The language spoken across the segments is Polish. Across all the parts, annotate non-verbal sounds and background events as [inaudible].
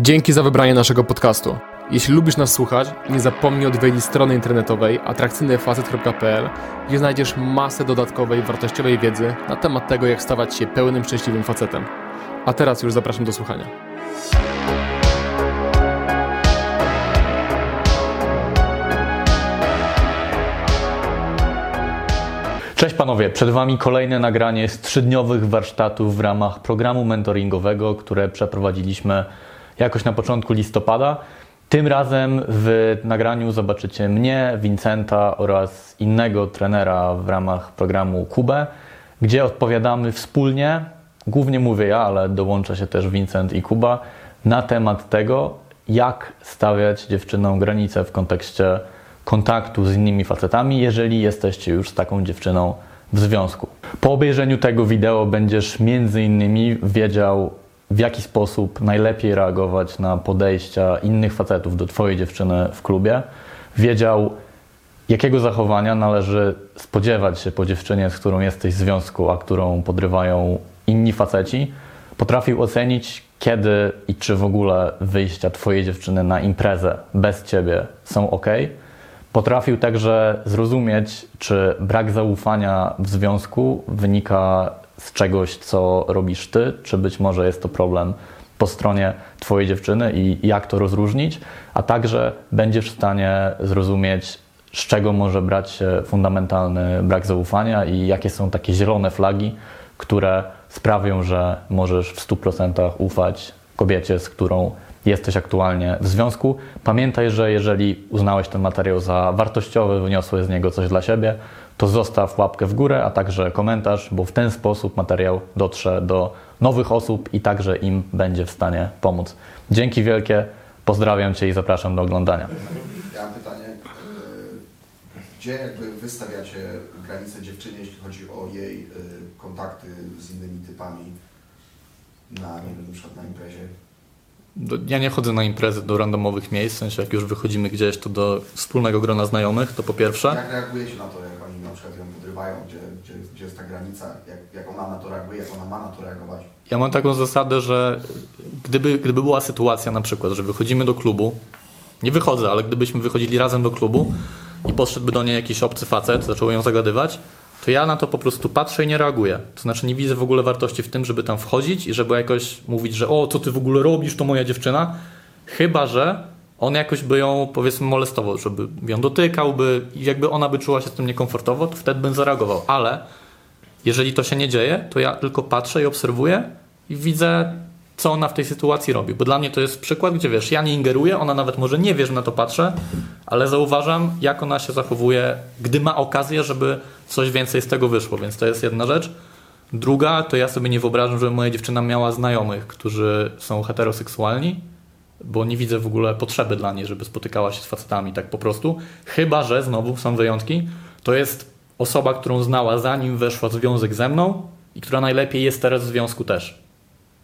Dzięki za wybranie naszego podcastu. Jeśli lubisz nas słuchać, nie zapomnij odwiedzić strony internetowej atrakcyjnyfacet.pl, gdzie znajdziesz masę dodatkowej, wartościowej wiedzy na temat tego, jak stawać się pełnym, szczęśliwym facetem. A teraz już zapraszam do słuchania. Cześć panowie, przed wami kolejne nagranie z trzydniowych warsztatów w ramach programu mentoringowego, które przeprowadziliśmy jakoś na początku listopada. Tym razem w nagraniu zobaczycie mnie, Vincenta oraz innego trenera w ramach programu Kubę, gdzie odpowiadamy wspólnie, głównie mówię ja, ale dołącza się też Vincent i Kuba, na temat tego, jak stawiać dziewczynom granice w kontekście kontaktu z innymi facetami, jeżeli jesteście już z taką dziewczyną w związku. Po obejrzeniu tego wideo będziesz między innymi wiedział, w jaki sposób najlepiej reagować na podejścia innych facetów do Twojej dziewczyny w klubie, wiedział, jakiego zachowania należy spodziewać się po dziewczynie, z którą jesteś w związku, a którą podrywają inni faceci, potrafił ocenić, kiedy i czy w ogóle wyjścia Twojej dziewczyny na imprezę bez Ciebie są ok. Potrafił także zrozumieć, czy brak zaufania w związku wynika z czegoś, co robisz ty, czy być może jest to problem po stronie Twojej dziewczyny i jak to rozróżnić, a także będziesz w stanie zrozumieć, z czego może brać się fundamentalny brak zaufania i jakie są takie zielone flagi, które sprawią, że możesz w 100% ufać kobiecie, z którą jesteś aktualnie w związku. Pamiętaj, że jeżeli uznałeś ten materiał za wartościowy, wyniosłeś z niego coś dla siebie, to zostaw łapkę w górę, a także komentarz, bo w ten sposób materiał dotrze do nowych osób i także im będzie w stanie pomóc. Dzięki wielkie, pozdrawiam Cię i zapraszam do oglądania. Ja mam pytanie, y, gdzie jakby wystawiacie granice dziewczyny, jeśli chodzi o jej y, kontakty z innymi typami na, nie wiem, na przykład na imprezie? Ja nie chodzę na imprezy do randomowych miejsc, w sensie jak już wychodzimy gdzieś, to do wspólnego grona znajomych, to po pierwsze. Jak reagujecie na to, jak oni na przykład ją podrywają, gdzie, gdzie, gdzie jest ta granica, jak, jak ona na to reaguje, jak ona ma na to reagować? Ja mam taką zasadę, że gdyby, gdyby była sytuacja na przykład, że wychodzimy do klubu, nie wychodzę, ale gdybyśmy wychodzili razem do klubu i podszedłby do niej jakiś obcy facet, zaczął ją zagadywać, to ja na to po prostu patrzę i nie reaguję. To znaczy nie widzę w ogóle wartości w tym, żeby tam wchodzić i żeby jakoś mówić, że o, co ty w ogóle robisz, to moja dziewczyna. Chyba, że on jakoś by ją powiedzmy molestował, żeby ją dotykał, by, jakby ona by czuła się z tym niekomfortowo, to wtedy bym zareagował. Ale jeżeli to się nie dzieje, to ja tylko patrzę i obserwuję i widzę, co ona w tej sytuacji robi. Bo dla mnie to jest przykład, gdzie wiesz, ja nie ingeruję, ona nawet może nie wie, że na to patrzę, ale zauważam, jak ona się zachowuje, gdy ma okazję, żeby coś więcej z tego wyszło. Więc to jest jedna rzecz. Druga, to ja sobie nie wyobrażam, żeby moja dziewczyna miała znajomych, którzy są heteroseksualni, bo nie widzę w ogóle potrzeby dla niej, żeby spotykała się z facetami tak po prostu. Chyba, że znowu są wyjątki. To jest osoba, którą znała zanim weszła w związek ze mną i która najlepiej jest teraz w związku też.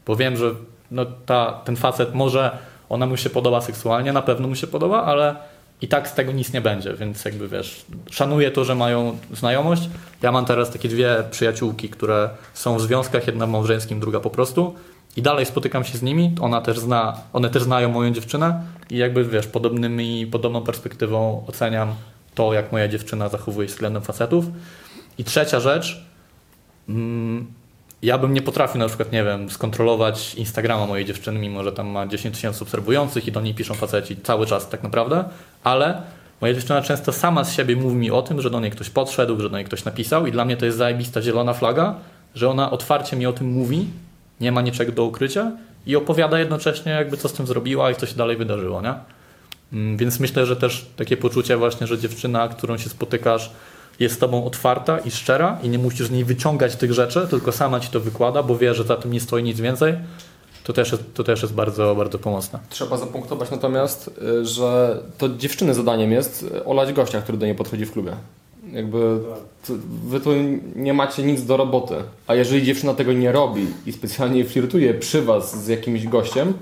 Bo wiem, że no ta, ten facet może, ona mu się podoba seksualnie, na pewno mu się podoba, ale i tak z tego nic nie będzie, więc jakby wiesz, szanuję to, że mają znajomość. Ja mam teraz takie dwie przyjaciółki, które są w związkach, jedna w małżeńskim, druga po prostu. I dalej spotykam się z nimi, ona też zna, one też znają moją dziewczynę i jakby wiesz, podobnymi, podobną perspektywą oceniam to, jak moja dziewczyna zachowuje się względem facetów. I trzecia rzecz, mm, ja bym nie potrafił na przykład, nie wiem, skontrolować Instagrama mojej dziewczyny, mimo że tam ma 10 tysięcy obserwujących i do niej piszą faceci cały czas tak naprawdę, ale moja dziewczyna często sama z siebie mówi mi o tym, że do niej ktoś podszedł, że do niej ktoś napisał i dla mnie to jest zajebista zielona flaga, że ona otwarcie mi o tym mówi, nie ma niczego do ukrycia i opowiada jednocześnie jakby co z tym zrobiła i co się dalej wydarzyło, nie? Mm, Więc myślę, że też takie poczucie właśnie, że dziewczyna, którą się spotykasz, jest z tobą otwarta i szczera i nie musisz z niej wyciągać tych rzeczy, tylko sama ci to wykłada, bo wie, że za tym nie stoi nic więcej, to też jest, to też jest bardzo, bardzo pomocne. Trzeba zapunktować natomiast, y, że to dziewczyny zadaniem jest y, olać gościa, który do niej podchodzi w klubie. Jakby wy tu nie macie nic do roboty. A jeżeli dziewczyna tego nie robi i specjalnie flirtuje przy was z jakimś gościem,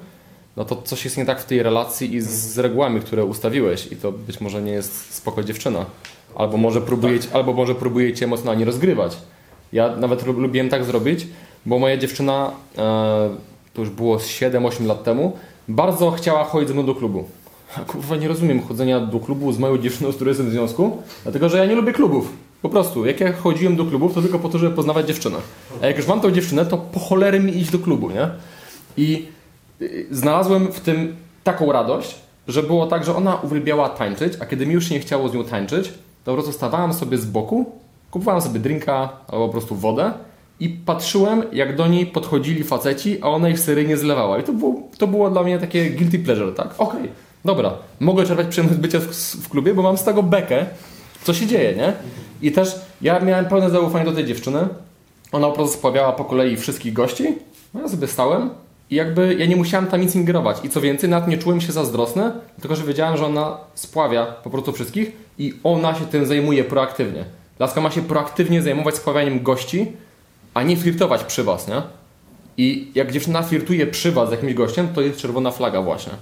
no to coś jest nie tak w tej relacji i z, z regułami, które ustawiłeś i to być może nie jest spoko dziewczyna. Albo może próbujecie, albo może próbujecie emocjonalnie rozgrywać. Ja nawet lub- lubiłem tak zrobić, bo moja dziewczyna e, to już było z 7-8 lat temu, bardzo chciała chodzić ze mną do klubu. [laughs] Kurwa nie rozumiem chodzenia do klubu z moją dziewczyną, z którą jestem w związku, dlatego że ja nie lubię klubów. Po prostu, jak ja chodziłem do klubów, to tylko po to, żeby poznawać dziewczynę. A jak już mam tą dziewczynę, to po cholery mi iść do klubu, nie? I y, znalazłem w tym taką radość, że było tak, że ona uwielbiała tańczyć, a kiedy mi już nie chciało z nią tańczyć, to po prostu stawałem sobie z boku, kupowałem sobie drinka albo po prostu wodę i patrzyłem, jak do niej podchodzili faceci, a ona ich seryjnie zlewała. I to było, to było dla mnie takie guilty pleasure, tak? Okej, dobra, mogę czerpać przyjemność bycia w, w klubie, bo mam z tego bekę, co się dzieje, nie? I też ja miałem pełne zaufanie do tej dziewczyny. Ona po prostu spławiała po kolei wszystkich gości. No ja sobie stałem i jakby ja nie musiałem tam nic ingerować. I co więcej, nawet nie czułem się zazdrosny, tylko że wiedziałem, że ona spławia po prostu wszystkich i ona się tym zajmuje proaktywnie. Laska ma się proaktywnie zajmować spławianiem gości, a nie flirtować przy was, nie? I jak dziewczyna flirtuje przy was z jakimś gościem, to jest czerwona flaga właśnie.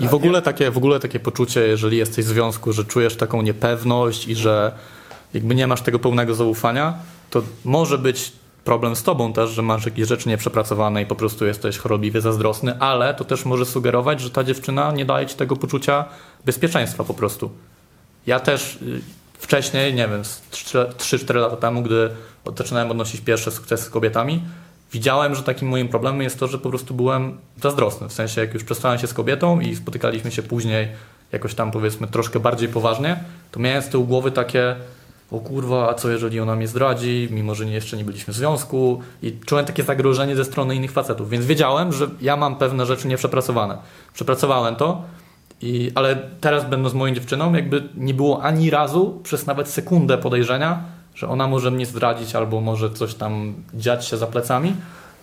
I w ogóle, takie, w ogóle takie poczucie, jeżeli jesteś w związku, że czujesz taką niepewność i że jakby nie masz tego pełnego zaufania, to może być problem z tobą też, że masz jakieś rzeczy nieprzepracowane i po prostu jesteś chorobliwie zazdrosny, ale to też może sugerować, że ta dziewczyna nie daje ci tego poczucia bezpieczeństwa po prostu. Ja też y, wcześniej, nie wiem, z 3-4 lata temu, gdy zaczynałem odnosić pierwsze sukcesy z kobietami, widziałem, że takim moim problemem jest to, że po prostu byłem zazdrosny. W sensie, jak już przestałem się z kobietą i spotykaliśmy się później jakoś tam powiedzmy troszkę bardziej poważnie, to miałem z tyłu głowy takie o kurwa, a co jeżeli ona mnie zdradzi, mimo że jeszcze nie byliśmy w związku i czułem takie zagrożenie ze strony innych facetów, więc wiedziałem, że ja mam pewne rzeczy nieprzepracowane. Przepracowałem to, i, ale teraz będąc moją dziewczyną, jakby nie było ani razu przez nawet sekundę podejrzenia, że ona może mnie zdradzić albo może coś tam dziać się za plecami,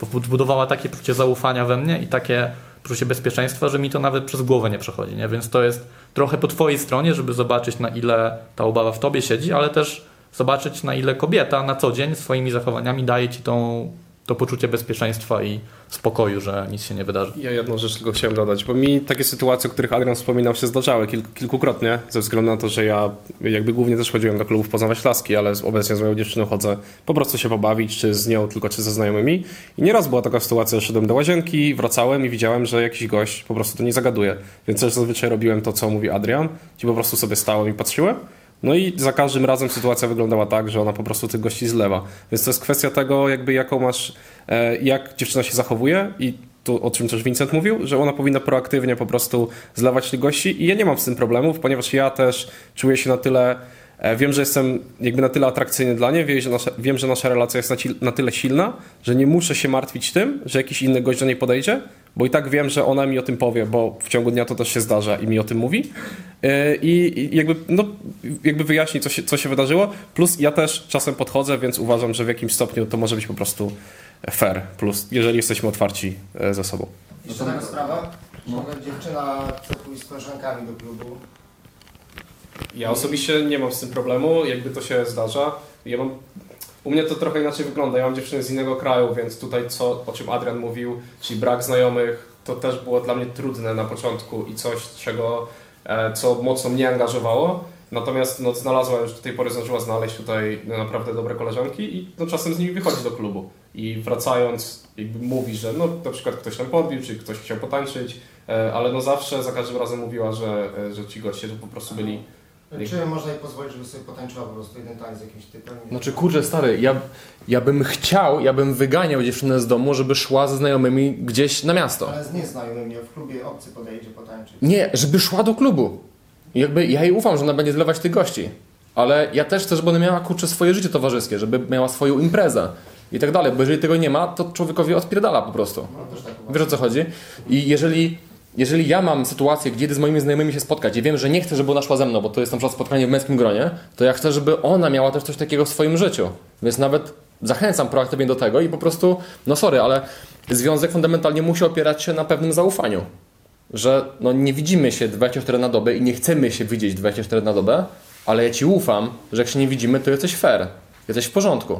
bo budowała takie poczucie zaufania we mnie i takie poczucie bezpieczeństwa, że mi to nawet przez głowę nie przechodzi. Nie? Więc to jest trochę po twojej stronie, żeby zobaczyć na ile ta obawa w tobie siedzi, ale też zobaczyć na ile kobieta na co dzień swoimi zachowaniami daje ci tą to poczucie bezpieczeństwa i spokoju, że nic się nie wydarzy. Ja jedną rzecz tylko chciałem dodać, bo mi takie sytuacje, o których Adrian wspominał, się zdarzały kilk, kilkukrotnie, ze względu na to, że ja jakby głównie też chodziłem do klubów poznawać laski, ale obecnie z moją dziewczyną chodzę po prostu się pobawić, czy z nią, tylko czy ze znajomymi. I nieraz była taka sytuacja, że szedłem do łazienki, wracałem i widziałem, że jakiś gość po prostu to nie zagaduje. Więc też zazwyczaj robiłem to, co mówi Adrian, i po prostu sobie stałem i patrzyłem. No i za każdym razem sytuacja wyglądała tak, że ona po prostu tych gości zlewa. Więc to jest kwestia tego, jakby jaką masz, e, jak dziewczyna się zachowuje i tu, o czym też Vincent mówił, że ona powinna proaktywnie po prostu zlewać tych gości i ja nie mam z tym problemów, ponieważ ja też czuję się na tyle e, Wiem, że jestem jakby na tyle atrakcyjny dla niej, wiem, że nasza, wiem, że nasza relacja jest na, na, tyle silna, że nie muszę się martwić tym, że jakiś inny gość do niej podejdzie, bo i tak wiem, że ona mi o tym powie, bo w ciągu dnia to też się zdarza i mi o tym mówi. E, I jakby, no, jakby wyjaśni, co się, co się wydarzyło. Plus ja też czasem podchodzę, więc uważam, że w jakimś stopniu to może być po prostu fair. Plus, jeżeli jesteśmy otwarci e, ze sobą. Jeszcze taka sprawa, no. dziewczyna pójść z koleżankami do klubu. Ja osobiście nie mam z tym problemu, jakby to się zdarza. Ja mam u mnie to trochę inaczej wygląda. Ja mam dziewczynę z innego kraju, więc tutaj co, o czym Adrian mówił, czyli brak znajomych, to też było dla mnie trudne na początku i coś, czego, e, co mocno mnie angażowało. Natomiast no, znalazła już do tej pory zdążyła znaleźć tutaj naprawdę dobre koleżanki i no, czasem z nimi wychodzi do klubu. I wracając, jakby mówi, że no, na przykład ktoś tam podbił, czy ktoś chciał potańczyć, e, ale no zawsze za każdym razem mówiła, że, e, że ci goście to po prostu byli czy można jej pozwolić, żeby sobie potańczyła po prostu jeden taniec z jakimś typem? Znaczy kurczę stary, ja, ja bym chciał, ja bym wyganiał dziewczynę z domu, żeby szła ze znajomymi gdzieś na miasto. Ale z nieznajomymi, w klubie obcy podejdzie potańczyć. Nie, żeby szła do klubu. Jakby ja jej ufam, że ona będzie zlewać tych gości. Ale ja też chcę, żeby ona miała kurczę swoje życie towarzyskie, żeby miała swoją imprezę i tak dalej, bo jeżeli tego nie ma, to człowiekowi odpierdala po prostu. No, tak Wiesz o co chodzi? I jeżeli jeżeli ja mam sytuację, gdzie z moimi znajomymi się spotkać i wiem, że nie chcę, żeby ona szła ze mną, bo to jest na przykład spotkanie w męskim gronie, to ja chcę, żeby ona miała też coś takiego w swoim życiu. Więc nawet zachęcam proaktywnie do tego i po prostu, no sorry, ale związek fundamentalnie musi opierać się na pewnym zaufaniu. Że no nie widzimy się 24 na dobę i nie chcemy się widzieć 24 na dobę, ale ja Ci ufam, że jak się nie widzimy, to jesteś fair, jesteś w porządku.